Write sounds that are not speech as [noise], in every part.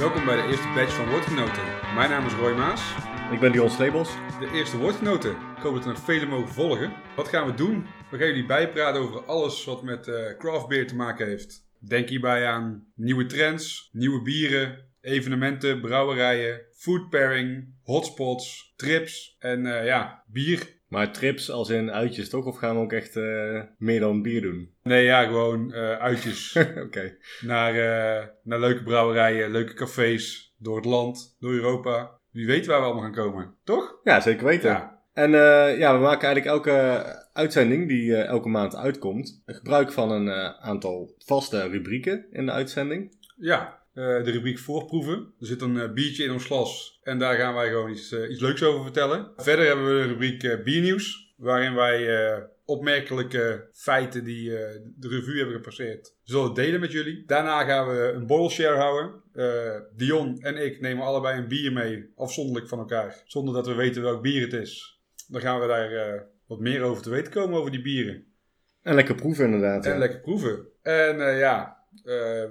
Welkom bij de eerste batch van Woordgenoten. Mijn naam is Roy Maas. Ik ben Dion Slebels. De eerste Woordgenoten. Ik hoop dat er nog vele mogen volgen. Wat gaan we doen? We gaan jullie bijpraten over alles wat met eh craft beer te maken heeft. Denk hierbij aan nieuwe trends, nieuwe bieren, evenementen, brouwerijen, food pairing, hotspots, trips en eh, ja, bier. Maar trips als in uitjes toch? Of gaan we ook echt eh, meer dan bier doen? Nee, ja, gewoon eh, uitjes [laughs] Oké. naar, eh, naar leuke brouwerijen, leuke cafés, door het land, door Europa. Wie weet waar we allemaal gaan komen, toch? Ja, zeker weten. Ja. En ja, we maken eigenlijk elke uitzending die elke maand uitkomt, gebruik van een aantal vaste rubrieken in de uitzending. Ja, de rubriek voorproeven. Er zit een eh, biertje in ons glas en daar gaan wij gewoon iets, eh, iets leuks over vertellen. Verder hebben we de rubriek eh, biernieuws, waarin wij eh, opmerkelijke feiten die eh, de revue hebben gepasseerd zullen delen met jullie. Daarna gaan we een boil share houden. Eh, Dion en ik nemen allebei een bier mee, afzonderlijk van elkaar, zonder dat we weten welk bier het is. Dan gaan we daar eh, wat meer over te weten komen over die bieren. En lekker proeven inderdaad. En ja. lekker proeven. En eh, ja, eh,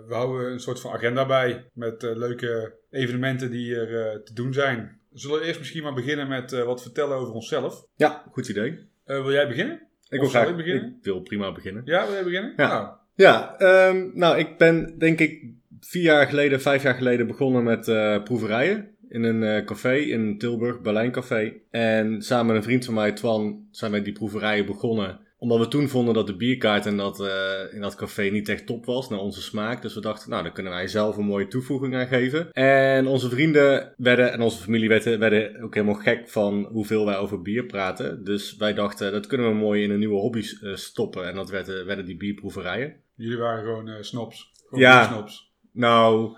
we houden een soort van agenda bij met eh, leuke evenementen die er eh, te doen zijn. We zullen eerst misschien maar beginnen met eh, wat vertellen over onszelf. Ja, goed idee. Eh, wil jij beginnen? Ik wil graag ik beginnen? Ik wil prima beginnen. Ja, wil jij beginnen? Ja. Nou, Ja, ehm, nou, ik ben denk ik vier jaar geleden, vijf jaar geleden begonnen met eh, proeverijen. In een eh, café in Tilburg, Berlijn Café. En samen met een vriend van mij, Twan, zijn wij die proeverijen begonnen. Omdat we toen vonden dat de bierkaart in dat, eh, in dat café niet echt top was naar onze smaak. Dus we dachten, nou, dan kunnen wij zelf een mooie toevoeging aan geven. En onze vrienden werden, en onze familie werden, werden ook helemaal gek van hoeveel wij over bier praten. Dus wij dachten, dat kunnen we mooi in een nieuwe hobby eh, stoppen. En dat werden, werden die bierproeverijen. jullie waren gewoon eh snobs. Gewoon Ja. snobs. Nou,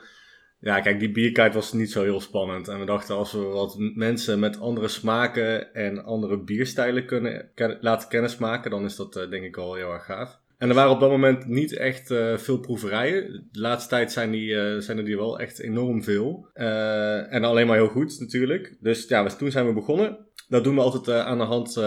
ja, kijk, die bierkaart was niet zo heel spannend. En we dachten, als we wat mensen met andere smaken en andere bierstijlen kunnen laten kennismaken, dan is dat eh, denk ik al heel erg gaaf. En er waren op dat moment niet echt eh, veel proeverijen. De laatste tijd zijn, die, eh, zijn er die wel echt enorm veel. En alleen maar heel goed natuurlijk. Dus ja, we- toen zijn we begonnen. Dat doen we altijd aan de hand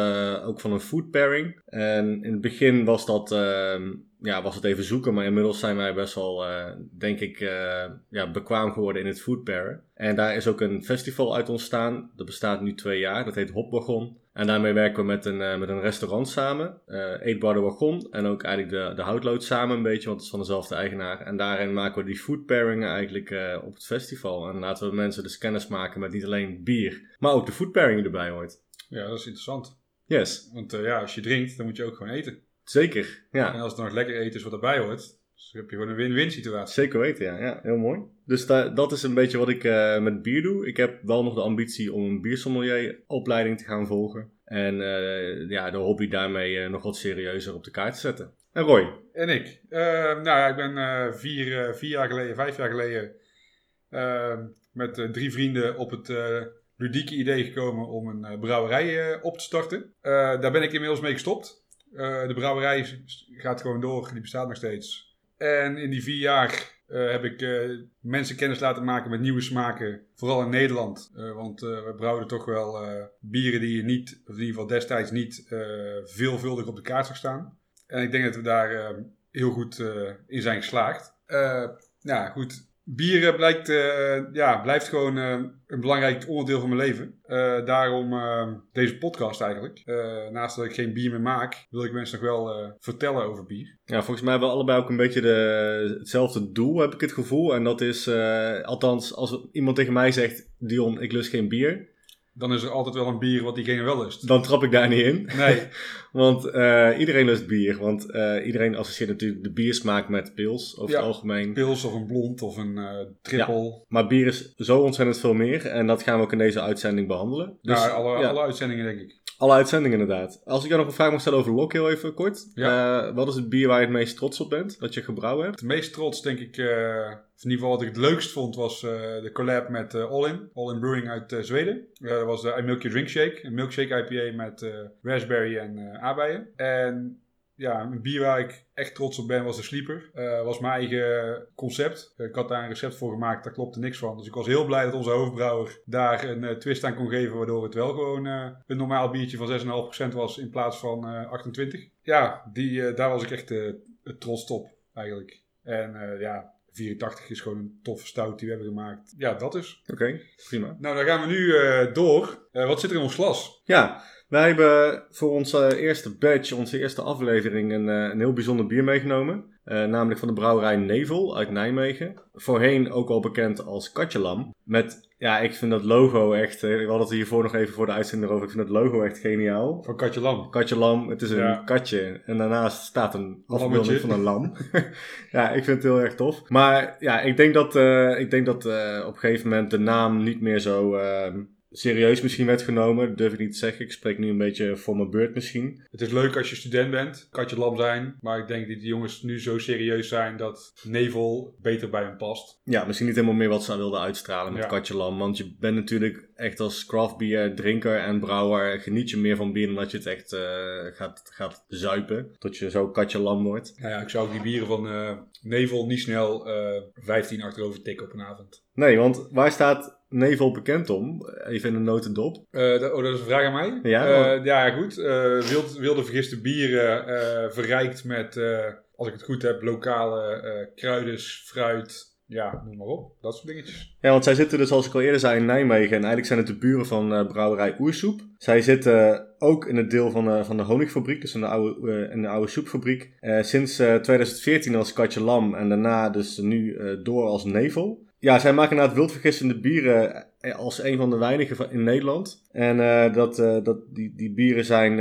ook van een food pairing. En in het begin was dat, ehm, ja, was het even zoeken, maar inmiddels zijn wij best wel, eh, denk ik, eh, ja, bekwaam geworden in het food pairen. En daar is ook een festival uit ontstaan. Dat bestaat nu twee jaar. Dat heet Hopwagon. En daarmee werken we met een, eh, met een restaurant samen. Eetbar de Wagon. En ook eigenlijk de, de houtlood samen een beetje, want het is van dezelfde eigenaar. En daarin maken we die food pairingen eigenlijk op het festival. En laten we mensen dus kennis maken met niet alleen bier, maar ook de food pairing erbij hoort. Ja, dat is interessant. Yes, Want ja, als je drinkt, dan moet je ook gewoon eten. Zeker. Ja. En als het nog lekker eten is wat erbij hoort, dus dan heb je gewoon een win-win situatie. Zeker weten, ja. ja heel mooi. Dus da- dat is een beetje wat ik eh, met bier doe. Ik heb wel nog de ambitie om een biersommelier opleiding te gaan volgen. En eh, ja, de hobby daarmee eh, nog wat serieuzer op de kaart te zetten. En Roy? En ik? Nou ja, ik ben vier, vier jaar geleden, vijf jaar geleden met drie vrienden op het ludieke idee gekomen om een brouwerij op te starten. Daar ben ik inmiddels mee gestopt. Eh, de brouwerij gaat gewoon door, die bestaat nog steeds. En in die vier jaar eh, heb ik eh, mensen kennis laten maken met nieuwe smaken, vooral in Nederland. Want we brouwen toch wel bieren die je niet, of in ieder geval destijds niet, veelvuldig op de kaart zag staan. En ik denk dat we daar heel goed in zijn geslaagd. Ja, goed. Bieren blijkt, eh, ja, blijft gewoon eh, een belangrijk onderdeel van mijn leven. Eh, daarom eh, deze podcast eigenlijk. Naast dat ik geen bier meer maak, wil ik mensen nog wel vertellen over bier. Ja, volgens mij hebben we allebei ook een beetje de, hetzelfde doel, heb ik het gevoel. En dat is, althans, als iemand tegen mij zegt, Dion, ik lust geen bier, Dan is er altijd wel een bier wat diegene wel lust. dan trap ik daar niet in. Nee, [laughs] Want eh, iedereen lust bier. Want eh, iedereen associeert natuurlijk de biersmaak met pils, over Ja. het algemeen. pils of een blond of een triple. Maar bier is zo ontzettend veel meer. En dat gaan we ook in deze uitzending behandelen. Dus, alle, ja, alle uitzendingen denk ik. Alle uitzendingen inderdaad. Als ik jou nog een vraag mag stellen over Lok, heel even kort. Eh, wat is het bier waar je het meest trots op bent, dat je gebrouwen hebt? Het meest trots, denk ik, eh, of in ieder geval wat ik het leukst vond, was eh, de collab met All In. All In Brewing uit Zweden. Dat was de I Milk Your Drink Shake. Een milkshake IPA met raspberry en aardbeien. En ja, een bier waar ik echt trots op ben was de Sleeper. Eh was mijn eigen concept. ik had daar een recept voor gemaakt, daar klopte niks van. Dus ik was heel blij dat onze hoofdbrouwer daar een eh, twist aan kon geven, waardoor het wel gewoon eh, een normaal biertje van 6,5% was in plaats van eh 28. Ja, die, eh, daar was ik echt eh, trots op eigenlijk. En eh, ja, 84 is gewoon een toffe stout die we hebben gemaakt. Ja, dat is. Oké, prima. Nou, dan gaan we nu eh, door. Eh, wat zit er in ons glas? Ja, wij hebben voor onze eerste batch, onze eerste aflevering, een, eh, een heel bijzonder bier meegenomen. Eh, namelijk van de brouwerij Nevel uit Nijmegen. Voorheen ook al bekend als Katjelam. Met, ja, ik vind dat logo echt... eh, we hadden het hiervoor nog even voor de uitzending erover. Ik vind het logo echt geniaal. Van Katje Lam. Katjelam, het is een Ja. katje. En daarnaast staat een afbeelding Lammetje. van een lam. [laughs] ja, ik vind het heel erg tof. Maar ja, ik denk dat, eh, ik denk dat eh, op een gegeven moment de naam niet meer zo eh, serieus misschien werd genomen. Dat durf ik niet te zeggen. Ik spreek nu een beetje voor mijn beurt misschien. Het is leuk als je student bent, Katje Lam zijn. Maar ik denk dat die jongens nu zo serieus zijn dat Nevel beter bij hem past. Ja, misschien niet helemaal meer wat ze wilden uitstralen met Ja. Katjelam. Want je bent natuurlijk echt als craft beer drinker en brouwer geniet je meer van bier dan dat je het echt eh, gaat, gaat zuipen. Tot je zo Katjelam wordt. Nou ja, ik zou ook die bieren van eh, Nevel niet snel eh 15 achterover tikken op een avond. Nee, want waar staat Nevel bekend om? Even in een notendop. Dat- oh, dat is een vraag aan mij? Ja, Eh, ja goed. Eh, wild, wilde vergiste bieren verrijkt met, als ik het goed heb, lokale kruiders, fruit. Ja, noem maar op. Dat soort dingetjes. Ja, want zij zitten dus, zoals ik al eerder zei, in Nijmegen. En eigenlijk zijn het de buren van eh, brouwerij Oersoep. Zij zitten ook in het deel van, van de honingfabriek, dus in de oude, in de oude soepfabriek. Sinds eh, 2014 als Katje Lam en daarna dus nu door als Nevel. Ja, zij maken inderdaad wildvergistende bieren eh, als een van de weinigen van- in Nederland. En eh, dat, eh, dat, die, die bieren zijn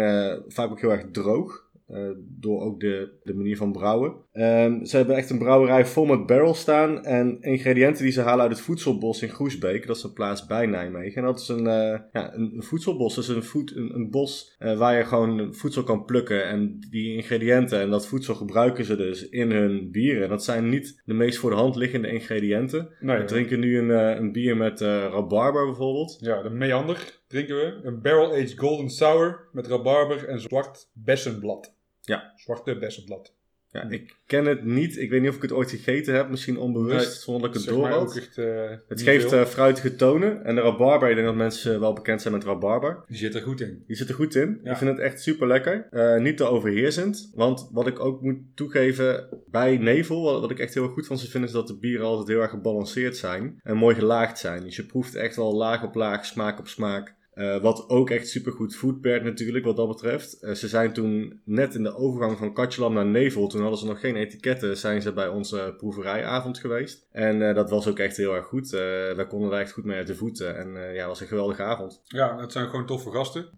vaak ook heel erg droog. Eh, door ook de, de manier van brouwen. Ehm, ze hebben echt een brouwerij vol met barrels staan. En ingrediënten die ze halen uit het voedselbos in Groesbeek. Dat is een plaats bij Nijmegen. En dat is een, eh, ja, een, een voedselbos. Dat is een, voed, een, een bos eh, waar je gewoon voedsel kan plukken. En die ingrediënten en dat voedsel gebruiken ze dus in hun bieren. En dat zijn niet de meest voor de hand liggende ingrediënten. Nee, We drinken nu een, een bier met rabarber bijvoorbeeld. Ja, de meander drinken we. Een barrel-aged golden sour met rabarber en zwart bessenblad. Ja. Zwarte bessenblad. Ja, ik ken het niet. Ik weet niet of ik het ooit gegeten heb. Misschien onbewust, Nee, zonder dat ik het door ook echt, eh, Het geeft eh, fruitige tonen. En de rabarber, ik denk dat mensen wel bekend zijn met rabarber. Die zit er goed in. Die zit er goed in. Ja. Ik vind het echt super lekker. niet te overheersend. Want wat ik ook moet toegeven bij Nevel, wat, wat ik echt heel erg goed van ze vind, is dat de bieren altijd heel erg gebalanceerd zijn. En mooi gelaagd zijn. Dus je proeft echt wel laag op laag, smaak op smaak. Eh, wat ook echt super goed foodpaired natuurlijk, wat dat betreft. Eh, ze zijn toen net in de overgang van Katjelam naar Nevel, toen hadden ze nog geen etiketten, zijn ze bij onze proeverijavond geweest. En eh, dat was ook echt heel erg goed. Wij konden er echt goed mee uit de voeten. En ja, was een geweldige avond. Ja, het zijn gewoon toffe gasten.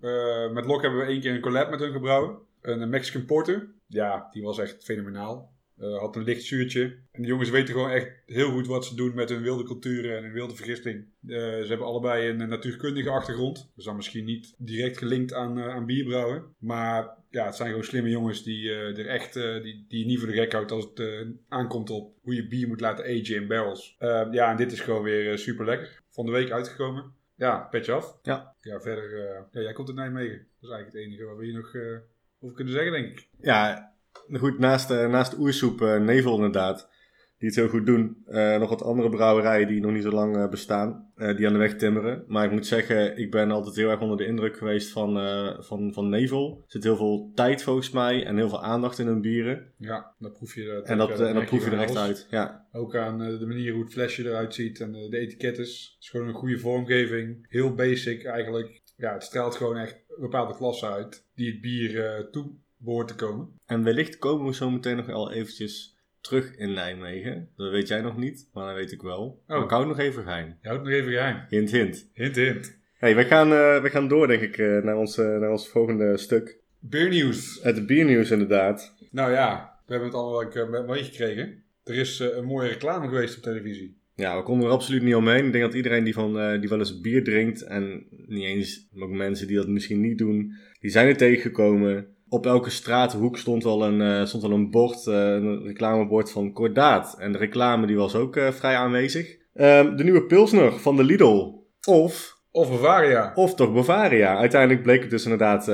Met Lok hebben we één keer een collab met hun gebrouwen. Een Mexican Porter. Ja, die was echt fenomenaal. Eh, had een licht zuurtje. En de jongens weten gewoon echt heel goed wat ze doen met hun wilde culturen en hun wilde vergisting. Eh, ze hebben allebei een natuurkundige achtergrond. Dus dan misschien niet direct gelinkt aan, eh, aan bierbrouwen. Maar ja, het zijn gewoon slimme jongens die eh, er echt eh, die, die je niet voor de gek houdt als het eh, aankomt op hoe je bier moet laten agen in barrels. Eh, ja, en dit is gewoon weer super lekker. Van de week uitgekomen. Ja, petje af. Ja. Ja, verder. eh, ja, jij komt uit Nijmegen. Dat is eigenlijk het enige wat we hier nog eh, over kunnen zeggen, denk ik. Ja, goed, naast, eh, naast Oersoep, eh, Nevel inderdaad, die het heel goed doen. eh, nog wat andere brouwerijen die nog niet zo lang bestaan, die aan de weg timmeren. Maar ik moet zeggen, ik ben altijd heel erg onder de indruk geweest van, van, van Nevel. Er zit heel veel tijd volgens mij en heel veel aandacht in hun bieren. Ja, dan proef je dat. En dat, en dat proef je er echt uit. Ja, Ook aan de manier hoe het flesje eruit ziet en de etikettes. Het is gewoon een goede vormgeving. Heel basic eigenlijk. Ja, het straalt gewoon echt een bepaalde klasse uit. Die het bier toe behoort te komen. en wellicht komen we zo meteen nog wel eventjes terug in Nijmegen. Dat weet jij nog niet, maar dat weet ik wel. Maar ik hou het nog even geheim. Je houdt het nog even geheim. Hint, hint. Hint, hint. Hey, we gaan, eh, we gaan door, denk ik, eh, naar, ons, eh, naar ons volgende stuk. Beernieuws. Het biernieuws, inderdaad. Nou ja, we hebben het allemaal wel keer meegekregen. Er is eh, een mooie reclame geweest op televisie. Ja, we konden er absoluut niet omheen. Ik denk dat iedereen die, van, eh, die wel eens bier drinkt, en niet eens maar ook mensen die dat misschien niet doen, die zijn er tegengekomen. Op elke straathoek stond wel een, eh, stond wel een bord, eh, een reclamebord van Kordaat. En de reclame die was ook eh, vrij aanwezig. Ehm, de nieuwe Pilsner van de Lidl. Of, Of Bavaria. of toch Bavaria. Uiteindelijk bleek het dus inderdaad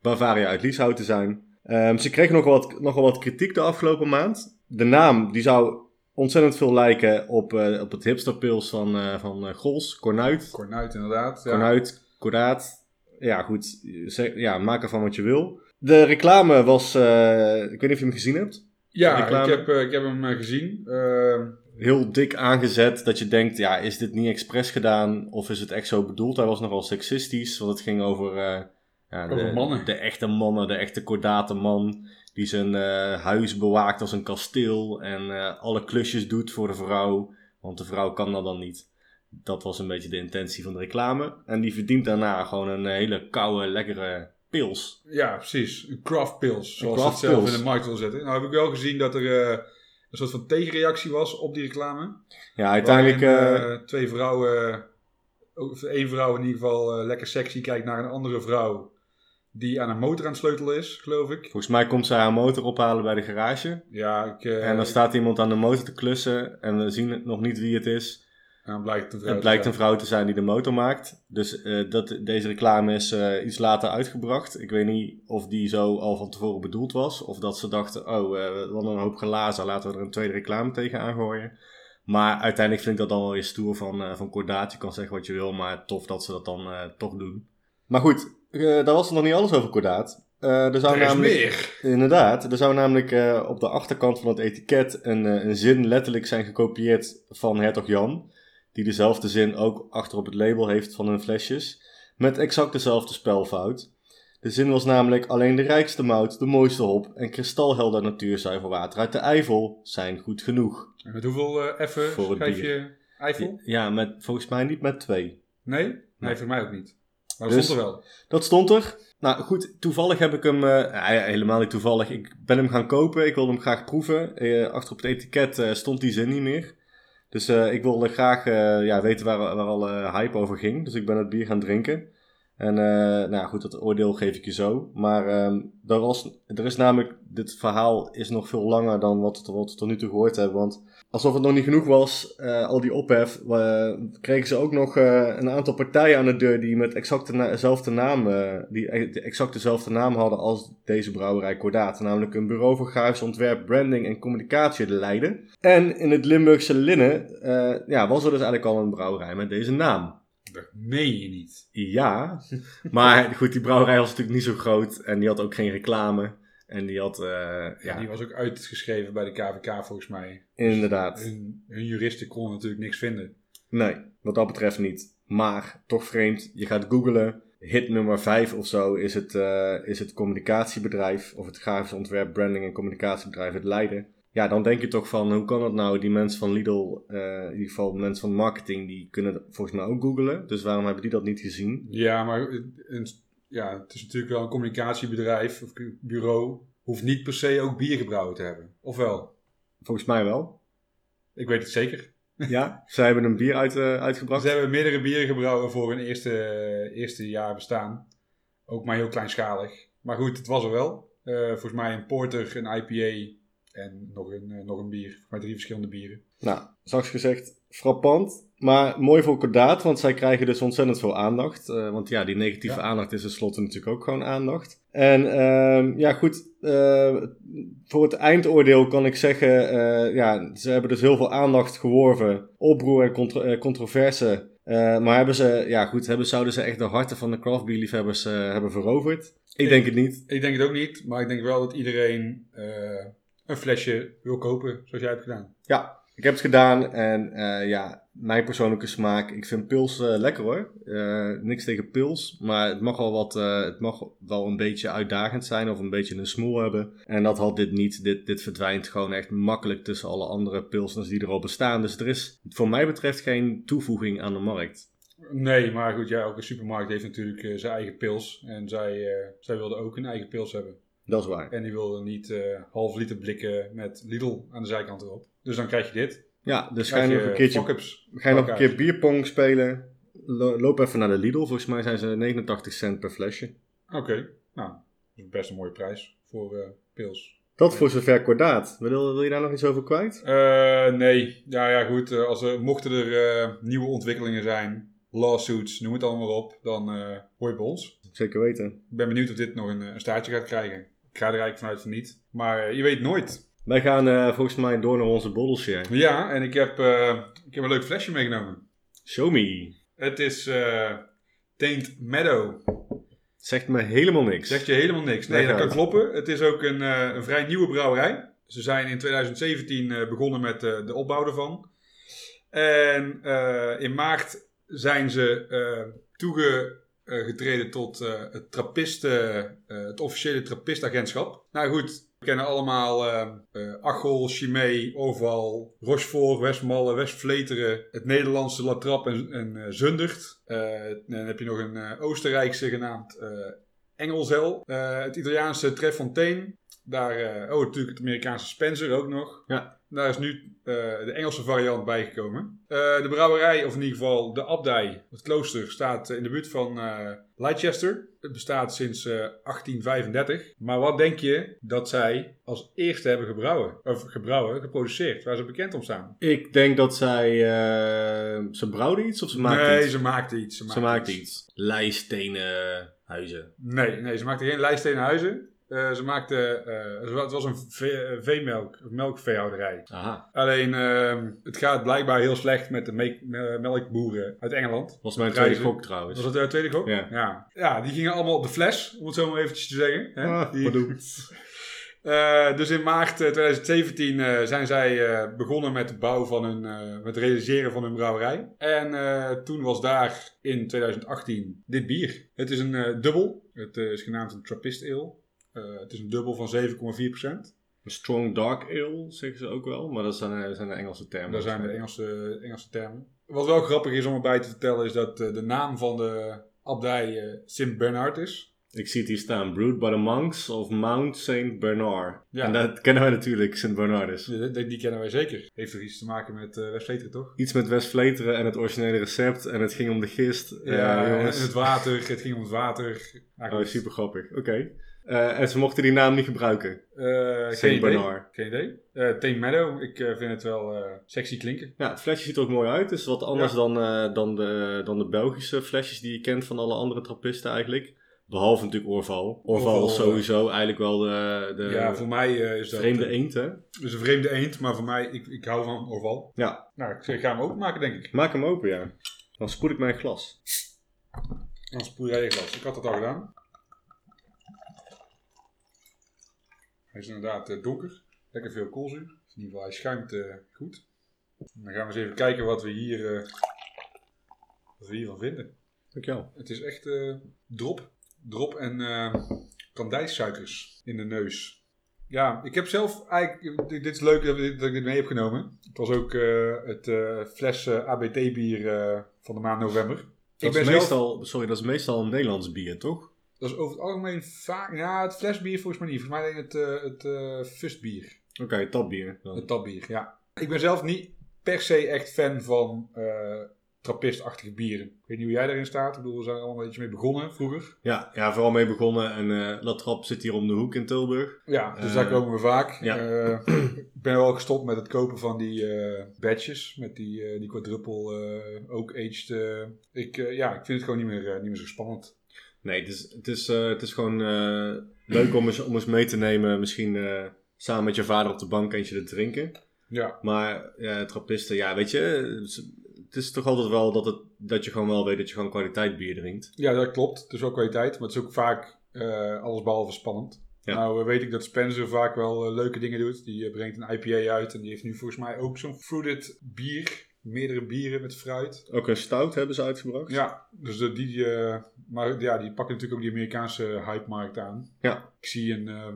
Bavaria uit Lieshout te zijn. Ehm, ze kregen nogal wat, nogal wat kritiek de afgelopen maand. De naam die zou ontzettend veel lijken op, op het hipsterpils van, van Gols, Cornuit. Cornuit inderdaad. Ja. Cornuit, Kordaat. Ja, goed. Zeg, ja, maak ervan wat je wil. De reclame was... eh, ik weet niet of je hem gezien hebt. Ja, ik heb, eh, ik heb hem eh, gezien. Ehm, heel dik aangezet dat je denkt, ja, is dit niet expres gedaan of is het echt zo bedoeld? Hij was nogal seksistisch, want het ging over, ja, Over de, mannen. de echte mannen, de echte kordate man die zijn huis bewaakt als een kasteel en alle klusjes doet voor de vrouw, want de vrouw kan dat dan niet. Dat was een beetje de intentie van de reclame. En die verdient daarna gewoon een hele koude, lekkere pils. Ja, precies. Een craft pills, zoals ze het zelf pils. in de markt wil zetten. Nou heb ik wel gezien dat er eh, een soort van tegenreactie was op die reclame. Ja, uiteindelijk... Waarin, eh, eh, twee vrouwen, of één vrouw in ieder geval lekker sexy kijkt naar een andere vrouw die aan een motor aan het sleutelen is, geloof ik. volgens mij komt ze haar motor ophalen bij de garage. Ja, ik, En dan staat iemand aan de motor te klussen en we zien nog niet wie het is. En blijkt het een vrouw Het blijkt een vrouw te zijn die de motor maakt. Dus eh, dat, deze reclame is eh, iets later uitgebracht. Ik weet niet of die zo al van tevoren bedoeld was. Of dat ze dachten, oh, eh wat een hoop glazen, laten we er een tweede reclame tegen aangooien. Maar uiteindelijk vind ik dat dan wel weer stoer van, van Kordaat. Je kan zeggen wat je wil, maar tof dat ze dat dan toch doen. Maar goed, daar was nog niet alles over Kordaat. Eh er zou Er is namelijk... meer. Inderdaad, er zou namelijk op de achterkant van het etiket een, een zin letterlijk zijn gekopieerd van Hertog Jan. Die dezelfde zin ook achter op het label heeft van hun flesjes. Met exact dezelfde spelfout. De zin was namelijk alleen de rijkste mout, de mooiste hop en kristalhelder natuurzuiver water uit de Eifel zijn goed genoeg. En Met hoeveel eh effen bier. je Eiffel? Ja, met, volgens mij niet met twee. Nee? Nee, voor mij ook niet. Maar dat Dus- stond er wel. Dat stond er. Nou goed, toevallig heb ik hem, eh, helemaal niet toevallig, ik ben hem gaan kopen. Ik wilde hem graag proeven. Eh, achter op het etiket stond die zin niet meer. Dus eh, ik wilde graag eh, ja, weten waar, waar al eh, hype over ging. Dus ik ben het bier gaan drinken. En eh, nou goed, dat oordeel geef ik je zo. Maar ehm, er, was, er is namelijk, dit verhaal is nog veel langer dan wat, wat we tot nu toe gehoord hebben. Want alsof het nog niet genoeg was, eh, al die ophef, eh, kregen ze ook nog eh, een aantal partijen aan de deur die met exact na- dezelfde naam, eh, die e- exact dezelfde naam hadden als deze brouwerij Kordaat. Namelijk een bureau voor grafisch ontwerp, branding en communicatie te leiden. En in het Limburgse Linnen eh, ja, was er dus eigenlijk al een brouwerij met deze naam. Dat meen je niet. Ja, [laughs] maar goed, die brouwerij was natuurlijk niet zo groot en die had ook geen reclame. En die had, eh, Ja, ja, die was ook uitgeschreven bij de KVK volgens mij. inderdaad. Hun, hun juristen konden natuurlijk niks vinden. Nee, wat dat betreft niet. Maar toch vreemd, je gaat googlen. Hit nummer 5 of zo is het, eh, is het communicatiebedrijf, of het grafisch ontwerp, branding en communicatiebedrijf het Leiden. Ja, dan denk je toch van, hoe kan dat nou? Die mensen van Lidl, eh, in ieder geval mensen van marketing, die kunnen volgens mij ook googlen. Dus waarom hebben die dat niet gezien? Ja, maar een, ja, het is natuurlijk wel een communicatiebedrijf of bureau. Hoeft niet per se ook bier gebrouwen te hebben. Of wel? Volgens mij wel. Ik weet het zeker. Ja, zij hebben een bier uit, eh, uitgebracht. Ze hebben meerdere bieren gebrouwen voor hun eerste, eerste jaar bestaan. Ook maar heel kleinschalig. Maar goed, het was er wel. Eh, volgens mij een porter, een IPA en nog een, eh, nog een bier. Volgens mij drie verschillende bieren. Nou, straks gezegd, frappant. Maar mooi voor Kordaat, want zij krijgen dus ontzettend veel aandacht. Eh, want ja, die negatieve Ja. aandacht is tenslotte natuurlijk ook gewoon aandacht. En ehm, ja, goed, eh, voor het eindoordeel kan ik zeggen, eh, ja, ze hebben dus heel veel aandacht geworven. Oproer en contro- controverse. Maar hebben ze, ja goed, hebben, zouden ze echt de harten van de craft beer liefhebbers hebben veroverd? Ik Ik- denk het niet. Ik denk het ook niet, maar ik denk wel dat iedereen een flesje wil kopen, zoals jij hebt gedaan. Ja, ik heb het gedaan en ja, mijn persoonlijke smaak. Ik vind pils eh, lekker hoor. Eh, niks tegen pils, maar het mag wel wat, eh, het mag wel een beetje uitdagend zijn of een beetje een smoel hebben. En dat had dit niet. Dit, dit verdwijnt gewoon echt makkelijk tussen alle andere pilsners die er al bestaan. Dus er is voor mij betreft geen toevoeging aan de markt. Nee, maar goed, ja, elke supermarkt heeft natuurlijk zijn eigen pils. En zij, zij wilden ook een eigen pils hebben. Dat is waar. En die wilden niet half liter blikken met Lidl aan de zijkant erop. Dus dan krijg je dit. Ja, dus ga je nog een keertje. Ga je nog een keer bierpong spelen? Lo- Loop even naar de Lidl. Volgens mij zijn ze 89 cent per flesje. Oké, nou, dat is best een mooie prijs voor eh, pils. Dat voor zover kordaat. Wil, wil je daar nog iets over kwijt? Eh, nee, ja, ja goed. eh, als er, mochten er nieuwe ontwikkelingen zijn, lawsuits, noem het allemaal op, dan hoor je bij ons. Zeker weten. Ik ben benieuwd of dit nog een, een staartje gaat krijgen. Ik ga er eigenlijk vanuit van niet. Maar je weet nooit. Wij gaan eh, volgens mij door naar onze bottleshare. Ja, en ik heb, eh, ik heb een leuk flesje meegenomen. Show me. Het is eh Taint Meadow. Zegt me helemaal niks. Zegt je helemaal niks. Nee, dat kan kloppen. Het is ook een, een vrij nieuwe brouwerij. Ze zijn in 2017 eh, begonnen met de opbouw ervan. En in maart zijn ze toegetreden tot het trappisten, het officiële trappistagentschap. Nou goed, we kennen allemaal eh eh, Achel, Chimay, Orval, Rochefort, Westmalle, Westvleteren, het Nederlandse Latrap en, en eh, Zundert. Dan heb je nog een Oostenrijkse genaamd Engelzel. Het Italiaanse Trefontaine. Daar, oh, natuurlijk het Amerikaanse Spencer ook nog. Ja. Daar is nu eh, de Engelse variant bijgekomen. Eh, de brouwerij, of in ieder geval de abdij, het klooster, staat in de buurt van eh, Leicester. Het bestaat sinds eh, 1835. Maar wat denk je dat zij als eerste hebben gebrouwen? Of gebrouwen, geproduceerd, waar ze bekend om staan? Ik denk dat zij... eh, ze brouwden iets of ze maakten nee, iets? ze maakte iets. Ze Ze maakte iets. Lijstenen huizen. Nee, nee, ze maakte geen lijststenen huizen. Eh, ze maakte, eh, het was een vee- veemelk, een melkveehouderij. Aha. Alleen, ehm, het gaat blijkbaar heel slecht met de me- me- melkboeren uit Engeland. Was mijn tweede gok trouwens. Was dat de tweede gok? Ja. ja. Ja, die gingen allemaal op de fles, om het zo maar eventjes te zeggen. Hè? Ah, Die-. [laughs] Eh, dus in maart eh, 2017 eh, zijn zij eh, begonnen met de bouw van hun, eh, met het realiseren van hun brouwerij. En eh, toen was daar in 2018 dit bier. Het is een eh, dubbel. Het eh, is genaamd een Trappist Ale. Eh, het is een dubbel van 7,4%. Een strong dark ale, zeggen ze ook wel. Maar dat zijn, eh, zijn de Engelse termen. Daar zijn de Engelse, Engelse termen. Wat wel grappig is om erbij te vertellen is dat eh, de naam van de abdij eh, Sint Bernard is. Ik zie het hier staan. Brewed by the monks of Mount St. Bernard. Ja. En dat kennen wij natuurlijk, St. Bernardus. Die, die- die kennen wij zeker. Heeft toch iets te maken met uh, West-Vleteren, toch? Iets met West-Vleteren en het originele recept. En het ging om de gist. Ja, Eh, en jongens. het water. Het ging om het water. Oh, Eigenlijk, super grappig. Oké. Eh, en ze mochten die naam niet gebruiken. St. geen. Bernard. Geen idee. Eh Tame Meadow, ik vind het wel sexy klinken. Ja, het flesje ziet er ook mooi uit. Het is wat anders Ja. dan, dan, de, dan de Belgische flesjes die je kent van alle andere trappisten eigenlijk. Behalve natuurlijk Orval. Orval is sowieso eigenlijk wel de, de ja, voor mij is dat vreemde eend, hè? dus een vreemde eend, maar voor mij, ik, ik hou van Orval. Ja, Nou, ik ga hem openmaken, denk ik. maak hem open, ja. Dan spoed ik mijn glas. Dan spoel jij je glas. Ik had dat al gedaan. Hij is inderdaad eh, donker. Lekker veel koolzuur. In ieder geval, hij schuimt eh, goed. Dan gaan we eens even kijken wat we hier, eh, wat we hiervan vinden. Dankjewel. Het is echt eh, drop. Drop en eh kandijsuikers in de neus. Ja, ik heb zelf eigenlijk... Dit dit is leuk dat, ik dit mee heb genomen. Het was ook eh, het eh, fles ABT-bier eh, van de maand november. Dat ik is zelf... meestal, sorry, dat is meestal een Nederlands bier, toch? Dat is over het algemeen vaak... Ja, het flesbier volgens mij niet. Volgens mij alleen het, eh het eh fustbier. Oké, tapbier. Dan. Het tapbier, ja. Ik ben zelf niet per se echt fan van eh trappistachtige bieren. Ik weet niet hoe jij daarin staat. Ik bedoel, we zijn er allemaal een beetje mee begonnen vroeger. Ja, ja, vooral mee begonnen. En eh La Trappe zit hier om de hoek in Tilburg. Ja, dus daar komen we vaak. ja. Ik ben wel gestopt met het kopen van die badges. Met die, die quadruple ook aged. ik, ja, ik vind het gewoon niet meer, niet meer zo spannend. Nee, het is, het is, eh, het is gewoon eh, leuk om eens, om eens mee te nemen. Misschien eh, samen met je vader op de bank eentje te drinken. Ja, Maar ja, trappisten, ja, weet je, het is toch altijd wel dat, het, dat je gewoon wel weet dat je gewoon kwaliteit bier drinkt. ja dat klopt. Het is wel kwaliteit. Maar het is ook vaak alles behalve spannend. Ja. Nou weet ik dat Spencer vaak wel leuke dingen doet. Die brengt een IPA uit. En die heeft nu volgens mij ook zo'n fruited bier. Meerdere bieren met fruit. Ook een stout hebben ze uitgebracht. Ja, dus die, maar ja, die pakken natuurlijk ook die Amerikaanse hype-markt aan. Ja. Ik zie een, eh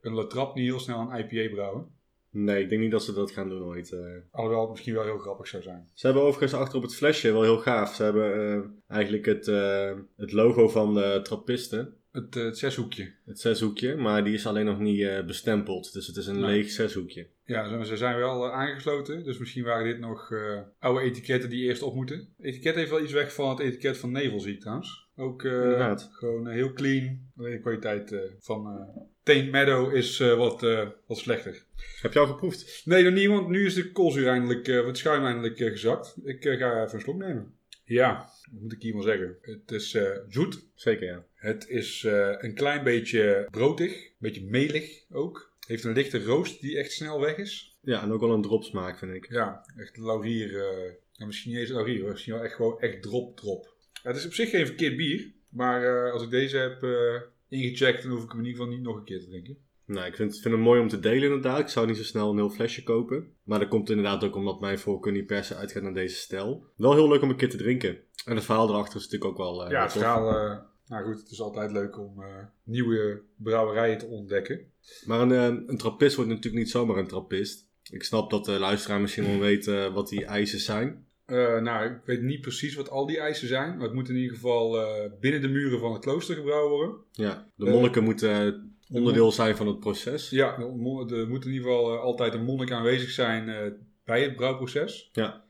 een Latrap niet heel snel een IPA brouwen. Nee, ik denk niet dat ze dat gaan doen ooit. eh. Alhoewel het misschien wel heel grappig zou zijn. Ze hebben overigens achter op het flesje wel heel gaaf. Ze hebben eh, eigenlijk het, eh, het logo van de trappisten. Het, het zeshoekje. Het zeshoekje, maar die is alleen nog niet bestempeld. Dus het is een leeg zeshoekje. Ja, ze- zijn wel eh, aangesloten. Dus misschien waren dit nog eh, oude etiketten die eerst op moeten. Etiket heeft wel iets weg van het etiket van Nevel, zie ik trouwens. Ook eh, gewoon heel clean. Alleen de kwaliteit van Taint Meadow is wat, wat slechter. Heb je al geproefd? Nee, nog niet, want nu is de koolzuur eindelijk, het schuim eindelijk gezakt. Ik ga even een slok nemen. Ja, wat moet ik hier wel zeggen? Het is zoet. Zeker, ja. Het is een klein beetje broodig. Een beetje melig ook. Heeft een lichte roost die echt snel weg is. Ja, en ook wel een dropsmaak, vind ik. Ja, echt laurier. eh, nou, misschien niet eens laurier, hoor. misschien wel echt gewoon echt drop drop. Ja, het is op zich geen verkeerd bier. Maar eh, als ik deze heb eh, ingecheckt, dan hoef ik hem in ieder geval niet nog een keer te drinken. Nou, ik vind, vind het mooi om te delen inderdaad. Ik zou niet zo snel een heel flesje kopen. Maar dat komt inderdaad ook omdat mijn voorkeur niet per se uitgaat naar deze stijl. Wel heel leuk om een keer te drinken. En het verhaal erachter is natuurlijk ook wel... Ja, het verhaal... nou goed, het is altijd leuk om nieuwe brouwerijen te ontdekken. Maar een, eh, een trappist wordt natuurlijk niet zomaar een trappist. Ik snap dat de luisteraar misschien wel weet eh, wat die eisen zijn. Eh, nou, ik weet niet precies wat al die eisen zijn. Maar het moet in ieder geval binnen de muren van het klooster gebrouwen worden. Ja, de monniken moeten onderdeel zijn van het proces. Ja, er mo- moet in ieder geval altijd een monnik aanwezig zijn bij het brouwproces. Ja.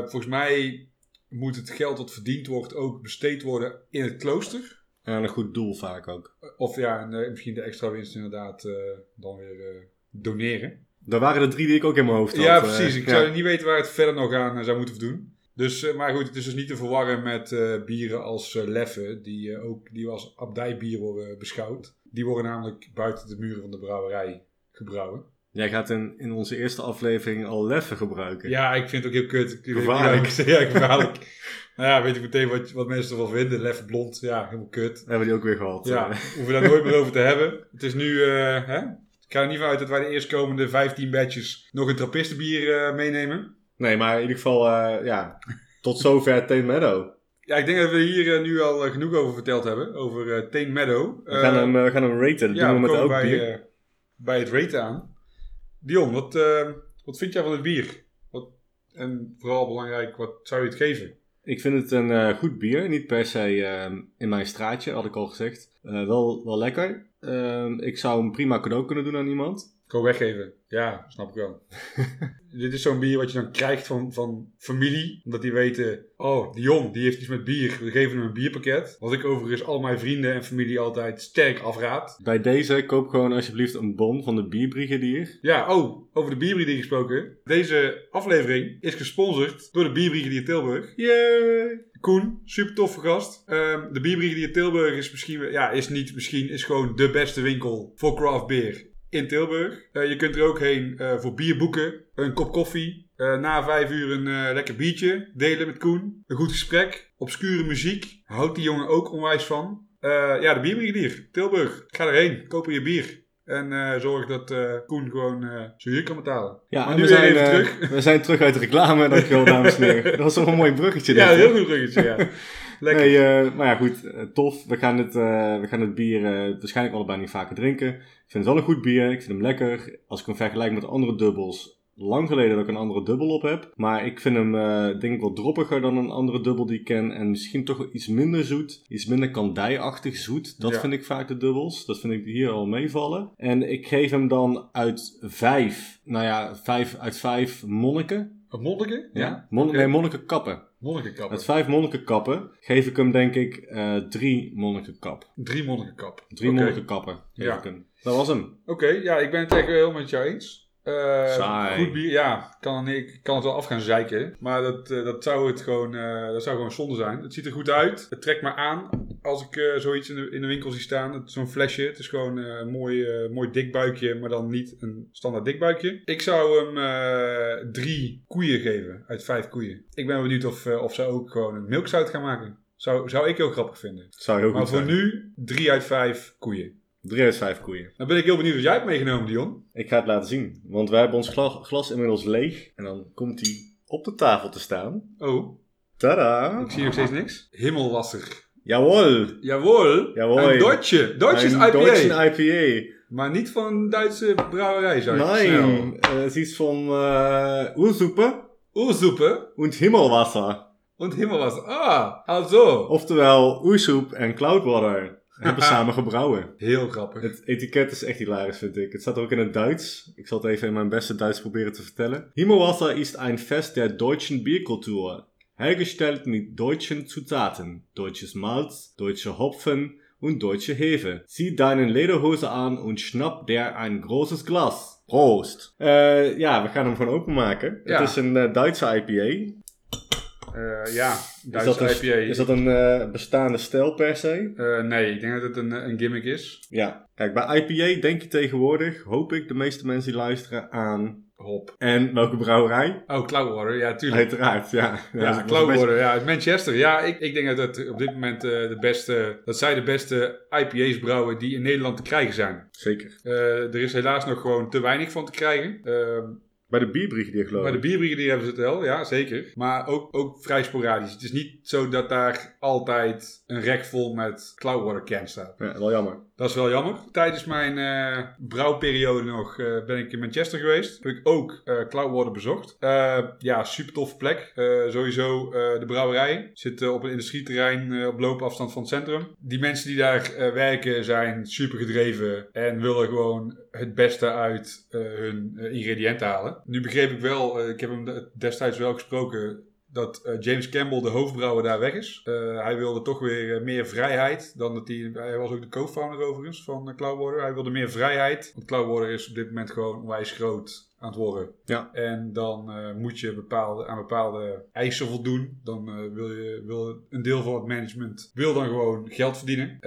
Volgens mij moet het geld dat verdiend wordt ook besteed worden in het klooster. En aan een goed doel vaak ook. Of ja, en, eh, misschien de extra winst inderdaad eh, dan weer eh, doneren. Dat waren de drie die ik ook in mijn hoofd had. Ja, precies. Ik ja. zou niet weten waar het verder nog aan zou moeten doen. Dus, maar goed, het is dus niet te verwarren met bieren als eh, Leffe, die ook die als abdijbier worden beschouwd. Die worden namelijk buiten de muren van de brouwerij gebrouwen. Jij gaat in, in onze eerste aflevering al leffen gebruiken. Ja, ik vind het ook heel kut. Gevaarlijk. [laughs] Ja, gevaarlijk. [laughs] nou ja, weet ik meteen wat, wat mensen ervan vinden. Leffe blond, ja, helemaal kut. Hebben we die ook weer gehad. Ja, [laughs] hoeven we daar nooit meer over te hebben. Het is nu, eh, hè? Ik ga er niet van uit dat wij de eerstkomende 15 batches nog een trappistenbier eh, meenemen. Nee, maar in ieder geval, eh, ja, tot zover Teen Meadow. Ja, ik denk dat we hier nu al genoeg over verteld hebben. Over Teen Meadow. We gaan, hem, we gaan hem raten. Dat ja, doen we we met elk bij, bier. bij het raten aan. Dion, wat, wat vind jij van het bier? Wat, en vooral belangrijk, wat zou je het geven? Ik vind het een eh, goed bier. Niet per se eh, in mijn straatje, had ik al gezegd. Eh, wel, wel lekker. Ehm, ik zou hem prima cadeau kunnen doen aan iemand. Gewoon weggeven. Ja, snap ik wel. [laughs] Dit is zo'n bier wat je dan krijgt van, van familie. Omdat die weten, oh, Dion, die heeft iets met bier. We geven hem een bierpakket. Wat ik overigens al mijn vrienden en familie altijd sterk afraad. Bij deze koop gewoon alsjeblieft een bon van de bierbrigadier. Ja, oh, over de bierbrigadier gesproken. Deze aflevering is gesponsord door de bierbrigadier Tilburg. Yay! Koen, super toffe gast. Ehm, de Bierbrigadier Tilburg is misschien, ja, is niet misschien, is gewoon de beste winkel voor craft beer in Tilburg. Eh, je kunt er ook heen eh, voor bierboeken, een kop koffie, eh, na vijf uur een lekker biertje delen met Koen. Een goed gesprek, obscure muziek, houdt die jongen ook onwijs van. Ja, de Bierbrigadier Tilburg. Ga erheen, koop er je bier. En zorg dat Koen gewoon zijn huur kan betalen. Ja, Maar en nu we zijn, even terug. we zijn terug uit de reclame. [laughs] Dankjewel, dames en heren. Dat was toch een mooi bruggetje. Ja, een heel goed bruggetje, ja. [laughs] Lekker. Nee, maar ja, goed. tof. We gaan het, we gaan het bier waarschijnlijk allebei niet vaker drinken. Ik vind het wel een goed bier. Ik vind hem lekker. Als ik hem vergelijk met andere dubbels. Lang geleden dat ik een andere dubbel op heb. Maar ik vind hem, eh, denk ik, wel droppiger dan een andere dubbel die ik ken. En misschien toch iets minder zoet. Iets minder kandijachtig zoet. Dat Ja. vind ik vaak de dubbels. Dat vind ik hier al meevallen. En ik geef hem dan uit vijf. Nou ja, vijf uit vijf monniken. Een monniken? Ja? Mon Oké. Nee, monnikenkappen. Monnikenkappen. Met vijf monnikenkappen geef ik hem denk ik eh, drie monnikenkap. Drie monnikenkap. Drie Oké. monnikenkappen geef Ja. ik hem. Dat was hem. Oké, ja, ik ben het echt heel met jou eens. Eh. Goed bier, ja, kan, ik kan het wel af gaan zeiken. Maar dat, eh, dat, zou het gewoon, eh, dat zou gewoon zonde zijn. Het ziet er goed uit. Het trekt me aan als ik zoiets in de, in de winkel zie staan. Zo'n flesje. Het is gewoon een mooi, mooi dik buikje, maar dan niet een standaard dik buikje. Ik zou hem drie koeien geven uit vijf koeien. Ik ben benieuwd of, of ze ook gewoon een milkzout gaan maken. Zou, zou ik heel grappig vinden. Zou heel Maar goed voor zijn. nu drie uit vijf koeien. Drie uit vijf koeien. Dan ben ik heel benieuwd wat jij hebt meegenomen, Dion. Ik ga het laten zien. Want wij hebben ons gla- glas inmiddels leeg. En dan komt hij op de tafel te staan. Oh, Tada! ik zie nog steeds niks. Himmelwasser. Jawohl! Jawohl. Jawohl. Een Deutsche. Deutsche Een IPA. Deutsche IPA. Maar niet van een Duitse brouwerij, zou. Nein, äh, het is van uh, Ursuppe Oersoepen und Himmelwasser. en Himmelwasser. Ah, also. Oftewel, Oersoep en Cloudwater hebben [laughs] samen gebrouwen. Heel grappig. Het etiket is echt hilarisch, vind ik. Het staat ook in het Duits. Ik zal het even in mijn beste Duits proberen te vertellen. Himmelwasser ist ein Fest der deutschen Bierkultur. Hergestellt mit deutschen Zutaten. Deutsches Malz, deutsche Hopfen und deutsche Hefe. Zieh deinen Lederhose aan und schnapp der ein großes Glas. Proost. Eh, ja, we gaan hem gewoon openmaken. Ja. Het is een eh, Duitse IPA. Eh, ja, Is Duitse dat een, IPA. is dat een eh, bestaande stijl per se? Eh, nee, ik denk dat het een, een gimmick is. Ja. Kijk, bij IPA denk je tegenwoordig, hoop ik, de meeste mensen die luisteren aan hop. En welke brouwerij? Oh, Cloudwater, ja, tuurlijk. Uiteraard, ja. Ja, dat een Cloudwater, ja, uit Manchester. Ja, ik, ik denk dat het op dit moment de beste, dat zij de beste IPA's brouwen die in Nederland te krijgen zijn. Zeker. Er is helaas nog gewoon te weinig van te krijgen. Ehm, Bij de bierbrigadier geloof Bij ik. de bierbrigadier hebben ze het wel, ja, zeker. Maar ook, ook vrij sporadisch. Het is niet zo dat daar altijd een rek vol met Cloudwater cans staat. Ja, wel jammer. Dat is wel jammer. Tijdens mijn eh, brouwperiode nog eh, ben ik in Manchester geweest. Heb ik ook eh, Cloudwater bezocht. Ja, super toffe plek. Sowieso de brouwerij. Zit op een industrieterrein op loopafstand van het centrum. Die mensen die daar werken zijn super gedreven en willen gewoon het beste uit hun ingrediënten halen. Nu begreep ik wel, eh, ik heb hem destijds wel gesproken dat eh, James Campbell, de hoofdbrouwer, daar weg is. Eh, hij wilde toch weer meer vrijheid dan dat hij... Hij was ook de co-founder overigens van Cloudwater. Hij wilde meer vrijheid. Want Cloudwater is op dit moment gewoon onwijs groot aan het worden. Ja. En dan moet je bepaalde, aan bepaalde eisen voldoen. Dan wil, je, wil een deel van het management wil dan gewoon geld verdienen.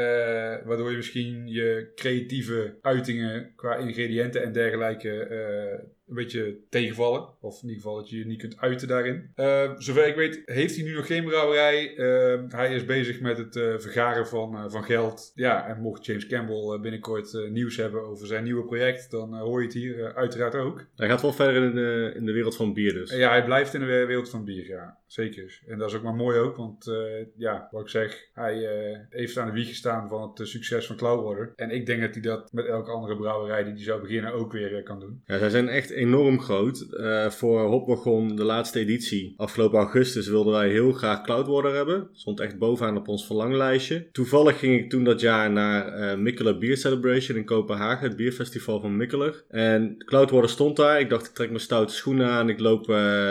Waardoor je misschien je creatieve uitingen qua ingrediënten en dergelijke een beetje tegenvallen. Of in ieder geval dat je je niet kunt uiten daarin. Uh, zover ik weet heeft hij nu nog geen brouwerij. Uh, hij is bezig met het uh, vergaren van, uh, van geld. Ja, en mocht James Campbell uh, binnenkort nieuws hebben over zijn nieuwe project, dan hoor je het hier uiteraard ook. Hij gaat wel verder in de, in de wereld van bier dus. Ja, hij blijft in de wereld van bier, ja. Zeker. En dat is ook maar mooi ook, want uh, ja, wat ik zeg, hij uh, heeft aan de wieg gestaan van het uh, succes van Cloudwater. En ik denk dat hij dat met elke andere brouwerij die hij zou beginnen ook weer eh, kan doen. Ja, zij zijn echt enorm groot. Voor Hopwagon, de laatste editie, afgelopen augustus, wilden wij heel graag Cloudwater hebben. Stond echt bovenaan op ons verlanglijstje. Toevallig ging ik toen dat jaar naar Mikkeler Beer Celebration in Kopenhagen, het bierfestival van Mikkeler. En Cloudwater stond daar. Ik dacht, ik trek mijn stoute schoenen aan, ik loop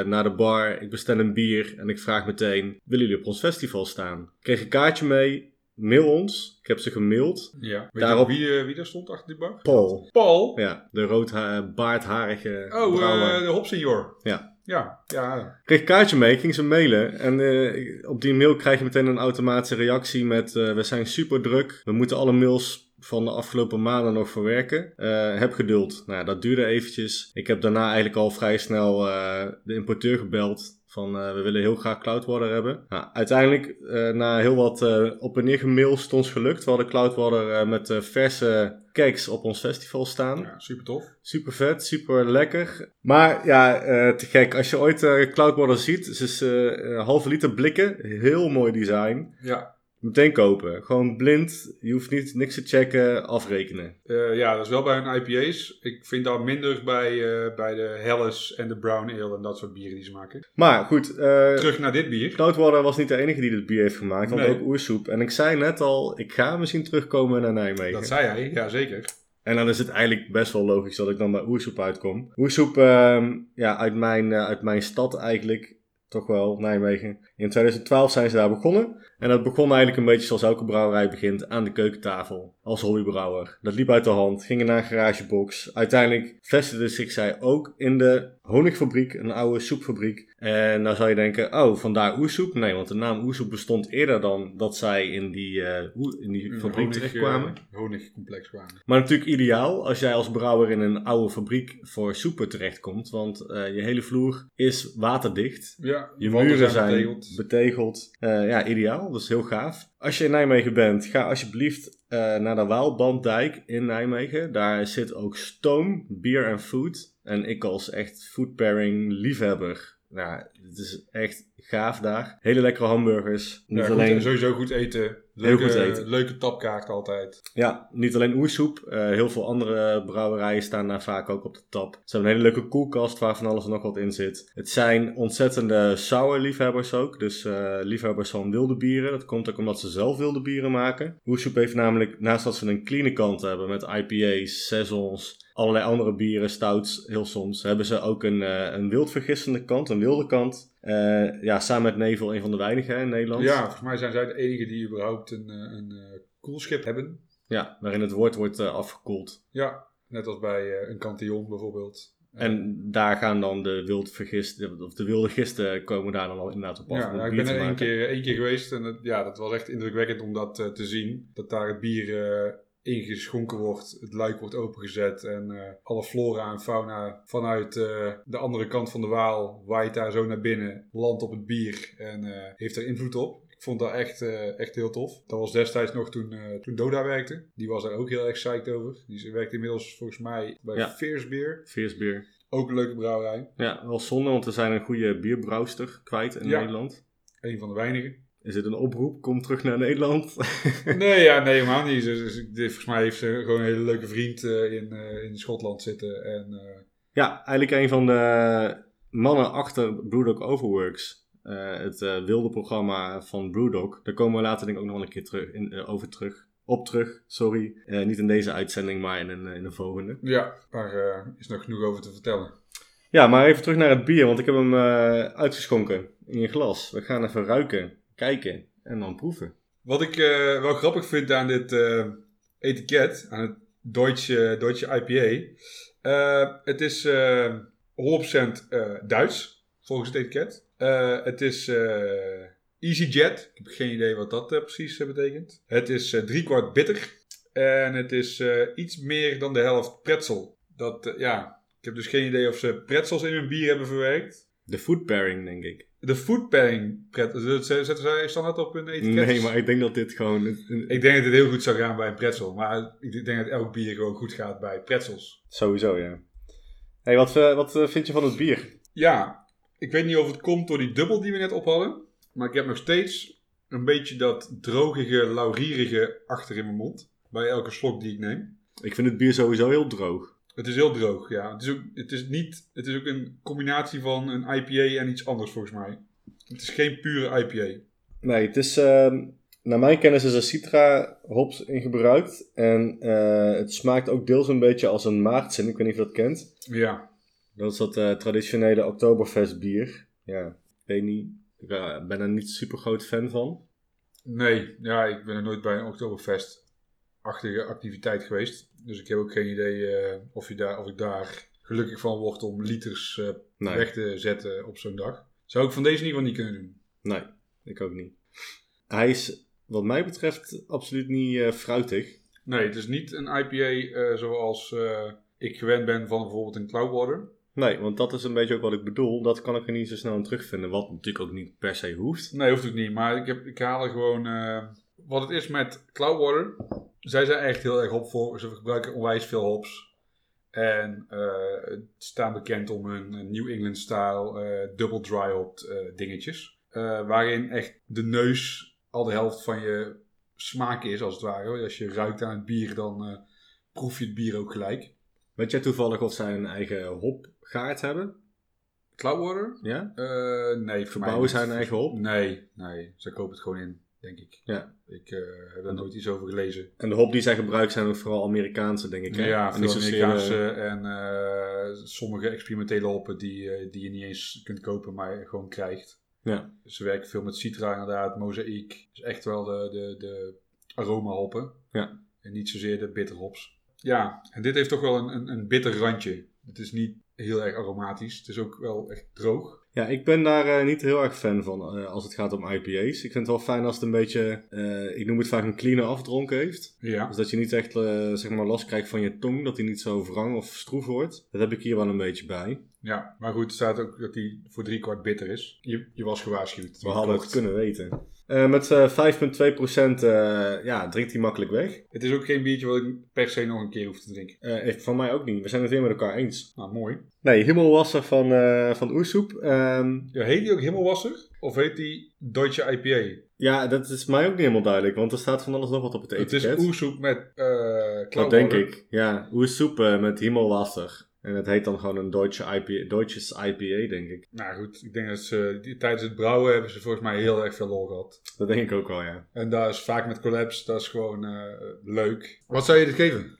naar de bar, ik bestel een bier en ik vraag meteen, willen jullie op ons festival staan? Ik kreeg een kaartje mee, mail ons. Ik heb ze gemaild. Ja. Weet Daarop- je wie, eh, wie daar stond achter die bar? Paul. Paul? Ja, de roodbaardharige Oh, eh, de hopsenior. Ja. Ja, ja. Ik kreeg een kaartje mee, ik ging ze mailen. En eh, op die mail krijg je meteen een automatische reactie met... we zijn super druk, we moeten alle mails van de afgelopen maanden nog verwerken. Eh, heb geduld. Nou, dat duurde eventjes. Ik heb daarna eigenlijk al vrij snel eh, de importeur gebeld... Van eh, we willen heel graag Cloudwater hebben. Nou, uiteindelijk, na heel wat op en neer gemail, is ons gelukt. We hadden Cloudwater met verse cakes op ons festival staan. ja super tof. Super vet, super lekker. Maar ja, te gek. Als je ooit Cloudwater ziet, het is eh halve liter blikken. Heel mooi design. Ja. Meteen kopen. Gewoon blind. Je hoeft niet niks te checken, afrekenen. Eh, ja, dat is wel bij hun IPA's. Ik vind dat minder bij, eh, bij de Helles en de Brown Ale en dat soort bieren die ze maken. Maar goed, eh Terug naar dit bier. Cloudwater was niet de enige die dit bier heeft gemaakt, want Nee. ook Oersoep. En ik zei net al, ik ga misschien terugkomen naar Nijmegen. Dat zei hij, ja zeker. En dan is het eigenlijk best wel logisch dat ik dan bij Oersoep uitkom. Oersoep, ehm, ja, uit mijn, uit mijn stad eigenlijk, toch wel, Nijmegen. In 2012 zijn ze daar begonnen. En dat begon eigenlijk een beetje zoals elke brouwerij begint, aan de keukentafel. Als hobbybrouwer. Dat liep uit de hand, gingen naar een garagebox. Uiteindelijk vestigde zich zij ook in de honigfabriek, een oude soepfabriek. En nou zou je denken, oh, vandaar oersoep? Nee, want de naam oersoep bestond eerder dan dat zij in die, oe- in die fabriek Honig, terechtkwamen. honigcomplex kwamen. Maar natuurlijk ideaal als jij als brouwer in een oude fabriek voor soepen terechtkomt. Want eh, je hele vloer is waterdicht. Ja, Je muren zijn betegeld. Eh, ja, ideaal. Is heel gaaf. Als je in Nijmegen bent, ga alsjeblieft eh, naar de Waalbanddijk in Nijmegen. Daar zit ook stoom, bier en food. En ik als echt food pairing liefhebber. Nou, het is echt gaaf daar. Hele lekkere hamburgers. Niet goed, alleen... en sowieso goed eten. Leuke, goed eten. Leuke tapkaart altijd. Ja, niet alleen oersoep. eh, heel veel andere brouwerijen staan daar vaak ook op de tap. Ze hebben een hele leuke koelkast waar van alles en nog wat in zit. Het zijn ontzettende sour liefhebbers ook. Dus eh, liefhebbers van wilde bieren. Dat komt ook omdat ze zelf wilde bieren maken. Oersoep heeft namelijk, naast dat ze een clean kant hebben met IPA's, saisons... Allerlei andere bieren, stouts, heel soms. Hebben ze ook een, eh, een wildvergissende kant, een wilde kant. Eh, ja, samen met Nevel, een van de weinigen hè, in Nederland. Ja, volgens mij zijn zij de enige die überhaupt een, eh, een eh, koelschip hebben. Ja, waarin het woord wordt afgekoeld. Ja, net als bij een Cantillon bijvoorbeeld. En daar gaan dan de wildvergisten, of de wilde gisten komen daar dan al inderdaad op af. om Ja, het ik ben er één keer, één keer geweest en het, ja, dat was echt indrukwekkend om dat te zien. Dat daar het bier ingeschonken wordt, het luik wordt opengezet en eh, alle flora en fauna vanuit eh, de andere kant van de Waal waait daar zo naar binnen, landt op het bier en eh, heeft er invloed op. Ik vond dat echt, echt heel tof. Dat was destijds nog toen, toen Doda werkte. Die was daar ook heel erg psyched over. Die werkt inmiddels volgens mij bij Ja. Fierce Beer. Fierce Beer. Ook een leuke brouwerij. Ja, wel zonde, want we zijn een goede bierbrouwster kwijt in Ja. Nederland. Een van de weinigen. Is dit een oproep? Kom terug naar Nederland. [laughs] Nee, ja, nee, helemaal niet. Dus, dus volgens mij heeft ze gewoon een hele leuke vriend eh, in, eh, in Schotland zitten. En eh, ja, eigenlijk een van de mannen achter Brewdog Overworks. Het wilde programma van Brewdog. Daar komen we later denk ik ook nog wel een keer terug, in, over terug. Op terug, sorry. Niet in deze uitzending, maar in een, in een volgende. ja, daar is nog genoeg over te vertellen. Ja, maar even terug naar het bier, want ik heb hem uitgeschonken in je glas. We gaan even ruiken, kijken en dan proeven. Wat ik eh, wel grappig vind aan dit eh, etiket, aan het Deutsche, Deutsche IPA. eh, het is eh 100% eh, Duits, volgens het etiket. Het is EasyJet. Ik heb geen idee wat dat precies betekent. Het is eh drie kwart bitter. En het is iets meer dan de helft pretzel. Dat, ja, ik heb dus geen idee of ze pretzels in hun bier hebben verwerkt. De food pairing, denk ik. De food pairing pretzels, dat zetten zij standaard op hun etiket? Nee, maar ik denk dat dit gewoon... Ik denk dat het heel goed zou gaan bij een pretzel. Maar ik denk dat elk bier gewoon goed gaat bij pretzels. Sowieso, ja. hey, wat, eh, wat eh, vind je van het bier? Ja, ik weet niet of het komt door die dubbel die we net op hadden. Maar ik heb nog steeds een beetje dat drogige, laurierige achter in mijn mond. Bij elke slok die ik neem. Ik vind het bier sowieso heel droog. Het is heel droog, ja. Het is ook, het is niet, het is ook een combinatie van een IPA en iets anders volgens mij. Het is geen pure IPA. Nee, het is... ehm, naar mijn kennis is er Citra hops in gebruikt. En eh, het smaakt ook deels een beetje als een maartsen. Ik weet niet of je dat kent. Ja, Dat is dat eh, traditionele Oktoberfest bier. Ja, ik weet niet. Ik eh, ben er niet super groot fan van. nee. Ja, ik ben er nooit bij een Oktoberfest-achtige activiteit geweest. Dus ik heb ook geen idee eh, of, je daar, of ik daar gelukkig van word om liters eh, Nee, weg te zetten op zo'n dag. Zou ik van deze in ieder geval niet kunnen doen. nee, ik ook niet. Hij is, wat mij betreft, absoluut niet eh, fruitig. Nee, het is niet een IPA zoals ik gewend ben van bijvoorbeeld een Cloudwater. Nee, want dat is een beetje ook wat ik bedoel. Dat kan ik er niet zo snel in terugvinden. Wat natuurlijk ook niet per se hoeft. Nee, hoeft ook niet. Maar ik, heb, ik haal er gewoon... wat het is met Cloudwater. Zij zijn echt heel erg hopvol. Ze gebruiken onwijs veel hops. En eh, staan bekend om hun New England style eh, double dry hopped eh, dingetjes. Waarin echt de neus al de helft van je smaak is, als het ware. Als je ruikt aan het bier, dan proef je het bier ook gelijk. Weet jij toevallig of zij een eigen hopgaard hebben? Cloudwater? Ja? Nee, voor Verbouwen niet. zij een eigen hop? Nee, nee. Ze kopen het gewoon in, denk ik. Ja. Ik eh, heb daar nooit iets over gelezen. En de hop die zij gebruiken zijn ook vooral Amerikaanse, denk ik. Hè? Ja, En Amerikaanse en eh, sommige experimentele hoppen die, eh, die je niet eens kunt kopen, maar gewoon krijgt. Ja. Ze werken veel met Citra inderdaad, Mozaïek. Dus echt wel de, de, de aroma hoppen. Ja. En niet zozeer de bitter hops. Ja, en dit heeft toch wel een, een, een bitter randje. Het is niet heel erg aromatisch. Het is ook wel echt droog. Ja, ik ben daar eh, niet heel erg fan van eh, als het gaat om IPA's. Ik vind het wel fijn als het een beetje, eh, ik noem het vaak een clean afdronken heeft. Ja. Dus dat je niet echt zeg maar last krijgt van je tong, dat die niet zo wrang of stroef wordt. Dat heb ik hier wel een beetje bij. Ja, maar goed, er staat ook dat hij voor drie kwart bitter is. Je, je was gewaarschuwd. We hadden het kunnen weten. Eh, met eh 5,2% eh, ja, drinkt hij makkelijk weg. Het is ook geen biertje wat ik per se nog een keer hoef te drinken. Eh, echt van mij ook niet. We zijn het weer met elkaar eens. Nou, mooi. Nee, Himmelwasser van, eh van Oersoep. Ehm, Ja, heet die ook Himmelwasser? Of heet die Deutsche IPA? ja, dat is mij ook niet helemaal duidelijk, want er staat van alles nog wat op het Het etiket. is oersoep met eh Dat denk ik. Ja, Oersoep eh, met Himmelwasser. En het heet dan gewoon een Deutsche IPA, Deutsches IPA, denk ik. Nou goed, ik denk dat ze die, tijdens het brouwen hebben ze volgens mij heel erg veel lol gehad. Dat denk ik ook wel, ja. En daar is vaak met collabs, dat is gewoon eh, leuk. Wat zou je dit geven?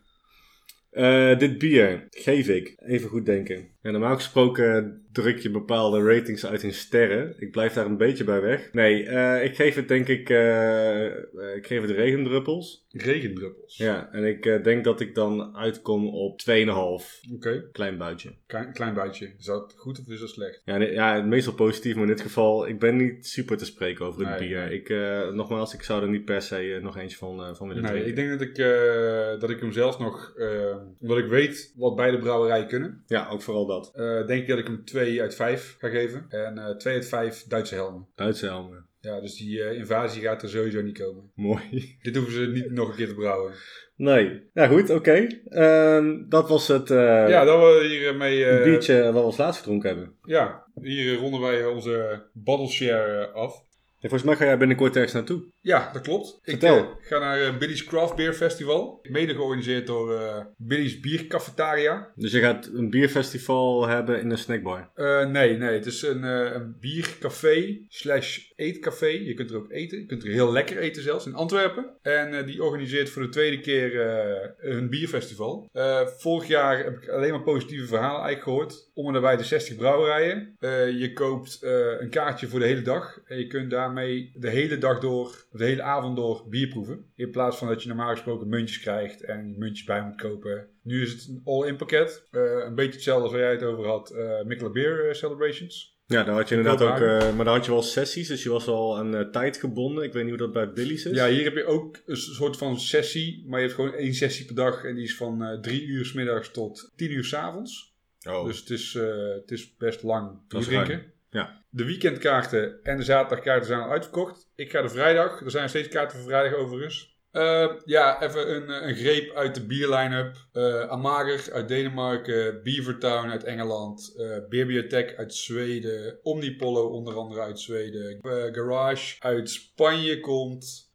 Eh, dit bier geef ik, even goed denken. Ja, normaal gesproken druk je bepaalde ratings uit in sterren. Ik blijf daar een beetje bij weg. Nee, eh, ik geef het denk ik, eh, eh, ik geef het regendruppels. Regendruppels. Ja, en ik eh, denk dat ik dan uitkom op 2,5. Oké, Klein buitje. klein, klein buitje. Is dat goed of is dat slecht? Ja, nee, ja, meestal positief, maar in dit geval, ik ben niet super te spreken over het Nee, bier. nee. Ik, eh, nogmaals, ik zou er niet per se eh, nog eentje van, eh, van willen Nee, drinken. ik denk dat ik, eh, dat ik hem zelfs nog, eh, omdat ik weet wat beide brouwerijen kunnen, Ja, ook vooral dat. eh, denk ik dat ik hem 2 uit 5 ga geven. En eh 2 uit 5 Duitse helmen. Duitse helmen. Ja, dus die eh, invasie gaat er sowieso niet komen. Mooi. [laughs] Dit hoeven ze niet nog een keer te brouwen. Nee. Ja, goed, oké. Ehm, dat was het eh ja, dat we hiermee... eh biertje wat we als laatste gedronken hebben. Ja, hier ronden wij onze bottle share eh, af. En volgens mij ga jij binnenkort ergens naartoe. Ja, dat klopt. Vertel. Ik eh, ga naar eh, Billy's Craft Beer Festival. Mede georganiseerd door eh, Billy's Biercafetaria. Dus je gaat een bierfestival hebben in een snackbar. Nee, nee. Het is een, een biercafé slash eetcafé. Je kunt er ook eten. Je kunt er heel lekker eten zelfs in Antwerpen. En eh, die organiseert voor de tweede keer eh, hun bierfestival. Eh, vorig jaar heb ik alleen maar positieve verhalen eigenlijk gehoord. Om en nabij de 60 brouwerijen. Je koopt een kaartje voor de hele dag. En je kunt daarmee de hele dag door, de hele avond door bier proeven. In plaats van dat je normaal gesproken muntjes krijgt en je muntjes bij moet kopen. Nu is het een all-in pakket. Een beetje hetzelfde als waar jij het over had. Michelob Beer Celebrations. Ja, daar had je inderdaad ook... Eh, maar daar had je wel sessies, dus je was wel aan eh, tijd gebonden. Ik weet niet hoe dat bij Billy's is. Ja, hier heb je ook een soort van sessie. Maar je hebt gewoon één sessie per dag. En die is van eh, drie uur s middags tot tien uur s avonds. Oh, Dus het is, eh, het is best lang is drinken. Ja. De weekendkaarten en de zaterdagkaarten zijn al uitverkocht. Ik ga de vrijdag. Er zijn nog steeds kaarten voor vrijdag overigens. Eh, ja, even een, eh, een greep uit de bierline-up. Eh Amager uit Denemarken, Beavertown uit Engeland, eh Beerbiotech uit Zweden, Omnipollo onder andere uit Zweden, Garage uit Spanje komt.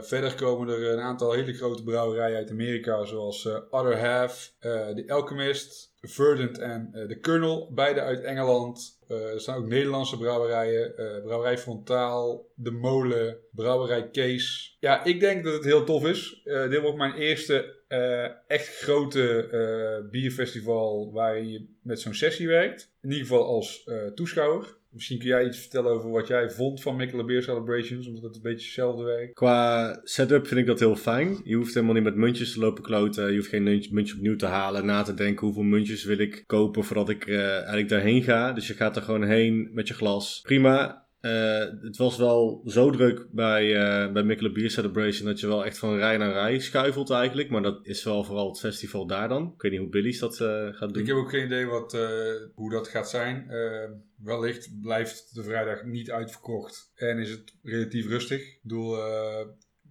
Verder komen er een aantal hele grote brouwerijen uit Amerika, zoals eh, Other Half, eh The Alchemist, Verdant en eh The Colonel, beide uit Engeland. Eh, er staan ook Nederlandse brouwerijen, eh, Brouwerij Frontaal, De Molen, Brouwerij Kees. Ja, ik denk dat het heel tof is. Dit wordt mijn eerste echt grote bierfestival waarin je met zo'n sessie werkt. In ieder geval als toeschouwer. Misschien kun jij iets vertellen over wat jij vond van Beer Celebrations, omdat het een beetje hetzelfde werkt. Qua setup vind ik dat heel fijn. Je hoeft helemaal niet met muntjes te lopen kloten. Je hoeft geen muntje, opnieuw te halen. Na te denken hoeveel muntjes wil ik kopen voordat ik eh, eigenlijk daarheen ga. Dus je gaat er gewoon heen met je glas. Prima. Eh, het was wel zo druk bij, eh bij Michelob Beer Celebration dat je wel echt van rij naar rij schuifelt eigenlijk. Maar dat is wel vooral het festival daar dan. Ik weet niet hoe Billy's dat eh, gaat doen. Ik heb ook geen idee wat, hoe dat gaat zijn. Wellicht blijft de vrijdag niet uitverkocht en is het relatief rustig. Ik bedoel,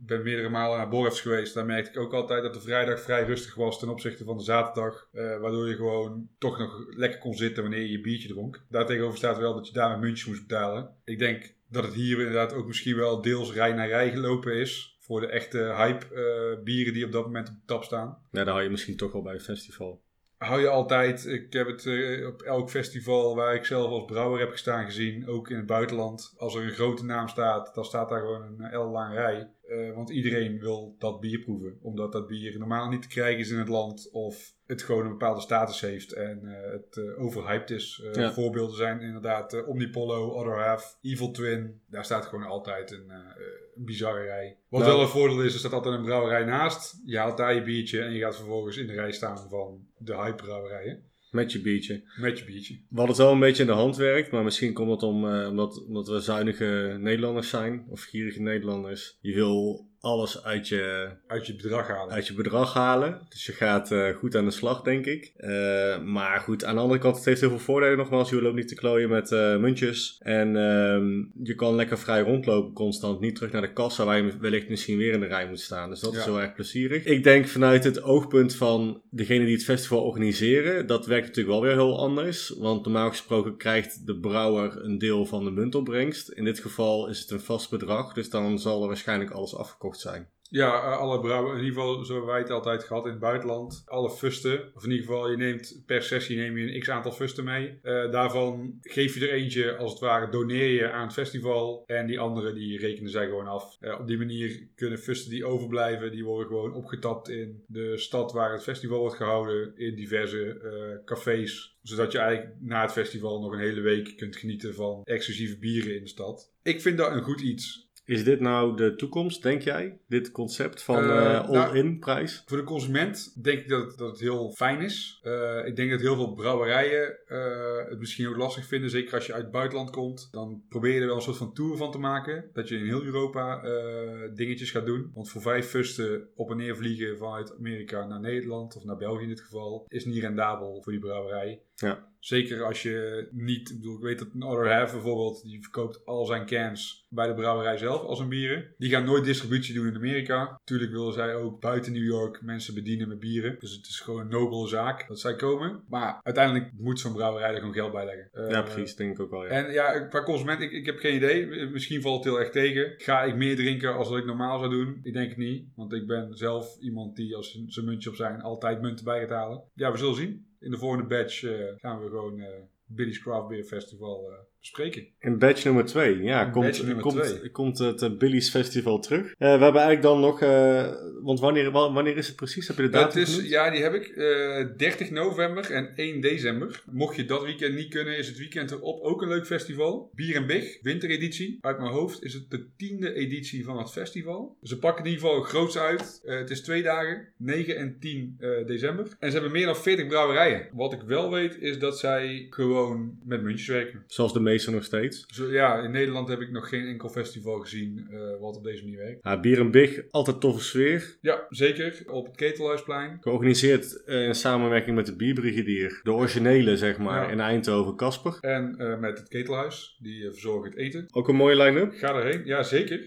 ben meerdere malen naar Borefs geweest. Daar merkte ik ook altijd dat de vrijdag vrij rustig was ten opzichte van de zaterdag. eh, waardoor je gewoon toch nog lekker kon zitten wanneer je je biertje dronk. Daartegenover staat wel dat je daar met muntjes moest betalen. Ik denk dat het hier inderdaad ook misschien wel deels rij naar rij gelopen is. Voor de echte hype eh, bieren die op dat moment op de tap staan. Ja, daar hou je misschien toch wel bij een festival. Hou je altijd. Ik heb het eh, op elk festival waar ik zelf als brouwer heb gestaan gezien, ook in het buitenland. Als er een grote naam staat, dan staat daar gewoon een L lang rij. Eh, want iedereen wil dat bier proeven. Omdat dat bier normaal niet te krijgen is in het land. Of het gewoon een bepaalde status heeft en eh, het eh, overhyped is. Ja. Voorbeelden zijn inderdaad Omnipollo, Other Half, Evil Twin. Daar staat gewoon altijd een, een bizarre rij. Wat Nou. wel een voordeel is, er staat altijd een brouwerij naast. Je haalt daar je biertje en je gaat vervolgens in de rij staan van de hype brouwerijen. Met je biertje. Met je biertje. Wat het wel een beetje in de hand werkt, maar misschien komt het om, eh, omdat, omdat we zuinige Nederlanders zijn, of gierige Nederlanders. Je wil alles uit je, Uit je bedrag halen. uit je bedrag halen. Dus je gaat eh, goed aan de slag, denk ik. Eh, maar goed, aan de andere kant, het heeft heel veel voordelen nogmaals. Je loopt niet te klooien met eh, muntjes. En ehm, je kan lekker vrij rondlopen constant. Niet terug naar de kassa waar je wellicht misschien weer in de rij moet staan. Dus dat is heel erg plezierig. Ik denk vanuit het oogpunt van degene die het festival organiseren, dat werkt natuurlijk wel weer heel anders. Want normaal gesproken krijgt de brouwer een deel van de muntopbrengst. In dit geval is het een vast bedrag, dus dan zal er waarschijnlijk alles afgekocht zijn. Ja, eh, alle brouwen, in ieder geval zo hebben wij het altijd gehad in het buitenland. Alle fusten, of in ieder geval je neemt per sessie neem je een x aantal fusten mee. Eh, daarvan geef je er eentje, als het ware doneer je aan het festival. En die andere die rekenen zij gewoon af. Eh, op die manier kunnen fusten die overblijven, die worden gewoon opgetapt in de stad waar het festival wordt gehouden. In diverse cafés. Zodat je eigenlijk na het festival nog een hele week kunt genieten van exclusieve bieren in de stad. Ik vind dat een goed iets. Is dit nou de toekomst, denk jij? Dit concept van Eh, eh, nou- all-in prijs? Voor de consument denk ik dat het, dat het heel fijn is. Eh, ik denk dat heel veel brouwerijen eh, het misschien ook lastig vinden. Zeker als je uit het buitenland komt. Dan probeer je er wel een soort van tour van te maken. Dat je in heel Europa eh, dingetjes gaat doen. Want voor vijf fusten op en neer vliegen vanuit Amerika naar Nederland. Of naar België in dit geval. Is niet rendabel voor die brouwerij. Ja. Zeker als je niet, ik bedoel, ik weet dat een Other Half bijvoorbeeld, die verkoopt al zijn cans bij de brouwerij zelf als een bieren. Die gaan nooit distributie doen in Amerika. Tuurlijk willen zij ook buiten New York mensen bedienen met bieren. Dus het is gewoon een nobele zaak dat zij komen. Maar uiteindelijk moet zo'n brouwerij er gewoon geld bij leggen. ja, Eh, precies. Denk ik ook wel, ja. En ja, qua consument, ik, ik heb geen idee. Misschien valt het heel erg tegen. Ga ik meer drinken als dat ik normaal zou doen? Ik denk het niet. Want ik ben zelf iemand die als zijn muntje op zijn altijd munten bij gaat halen. Ja, we zullen zien. In de volgende batch eh, gaan we gewoon eh Billy's Craft Beer Festival eh, bespreken. In batch nummer 2, ja, In komt, komt, twee. komt het eh, Billy's Festival terug. Eh, we hebben eigenlijk dan nog, eh, want wanneer, wa- wanneer is het precies? Heb je de datum is, ja, die heb ik. eh 30 november en 1 december. Mocht je dat weekend niet kunnen, is het weekend erop ook een leuk festival. Bier en Big, wintereditie. Uit mijn hoofd is het de tiende editie van het festival. Ze pakken in ieder geval groots uit. Het is twee dagen, 9 en 10 eh, december. En ze hebben meer dan 40 brouwerijen. Wat ik wel weet, is dat zij gewoon met muntjes werken. Zoals de meeste nog steeds. Zo, ja, in Nederland heb ik nog geen enkel festival gezien eh, wat op deze manier werkt. Ja, Bier en Big, altijd toffe sfeer. Ja, zeker. Op het Ketelhuisplein. Georganiseerd eh, in samenwerking met de Bierbrigadier. De originele, zeg maar, Ja. in Eindhoven, Kasper. En eh, met het Ketelhuis. Die verzorgen het eten. Ook een mooie line-up. Ga erheen, ja zeker.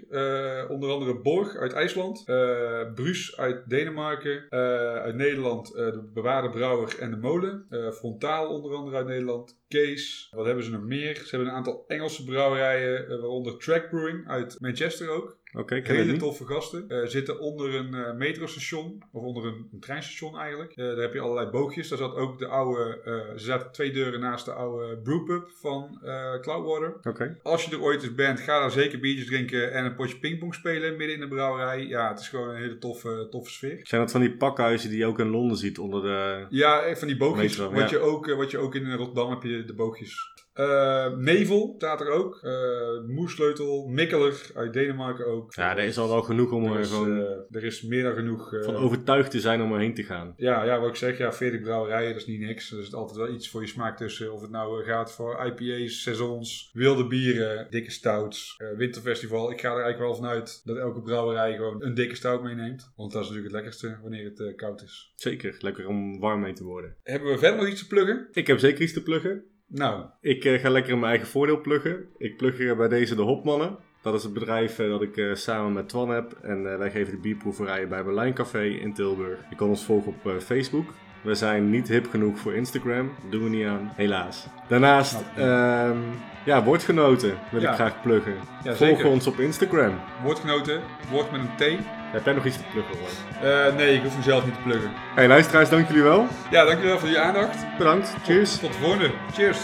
Onder andere Borg uit IJsland, Bruus uit Denemarken, uit Nederland de Bewaarde Brouwer en de Molen, Frontaal onder andere uit Nederland, Wat hebben ze nog meer? Ze hebben een aantal Engelse brouwerijen, eh, waaronder Track Brewing uit Manchester ook. Oké, Hele toffe gasten. Eh, zitten onder een eh, metrostation, of onder een, een treinstation eigenlijk. Eh, daar heb je allerlei boogjes. Daar zat ook de oude, ze zaten twee deuren naast de oude brewpub van Cloudwater. Oké. Als je er ooit eens bent, ga daar zeker biertjes drinken en een potje pingpong spelen midden in de brouwerij. Ja, het is gewoon een hele toffe, toffe sfeer. Zijn dat van die pakhuizen die je ook in Londen ziet onder de... Ja, van die boogjes. Metro, wat, ja. je ook, wat je ook in Rotterdam heb je de boogjes. Eh, Nevel staat er ook. Eh Moersleutel, Mikkeler uit Denemarken ook. Ja, er is al wel genoeg om er er is, gewoon eh, er is meer dan genoeg. eh, van overtuigd te zijn om erheen te gaan. Ja, ja, wat ik zeg, ja, 40 brouwerijen, dat is niet niks. Er zit altijd wel iets voor je smaak tussen. Of het nou eh, gaat voor IPA's, saisons, wilde bieren, dikke stouts, eh, winterfestival. Ik ga er eigenlijk wel vanuit dat elke brouwerij gewoon een dikke stout meeneemt. Want dat is natuurlijk het lekkerste wanneer het eh, koud is. Zeker, lekker om warm mee te worden. Hebben we verder nog iets te pluggen? Ik heb zeker iets te pluggen. Nou, Ik eh, ga lekker mijn eigen voordeel pluggen. Ik plug hier bij deze de Hopmannen. Dat is het bedrijf eh, dat ik eh, samen met Twan heb. En wij geven de bierproeverijen bij Berlijn Café in Tilburg. Je kan ons volgen op Facebook. We zijn niet hip genoeg voor Instagram. Dat doen we niet aan, helaas. Daarnaast, je. ehm, ja, woordgenoten wil Ja. ik graag pluggen. Ja, Volg ons op Instagram. woordgenoten, woord met een T. Heb jij nog iets te pluggen, hoor? Eh, nee, ik hoef mezelf niet te pluggen. Hey luisteraars, dank jullie wel. Ja, dankjewel voor je aandacht. Bedankt. Cheers. Tot de volgende. Cheers.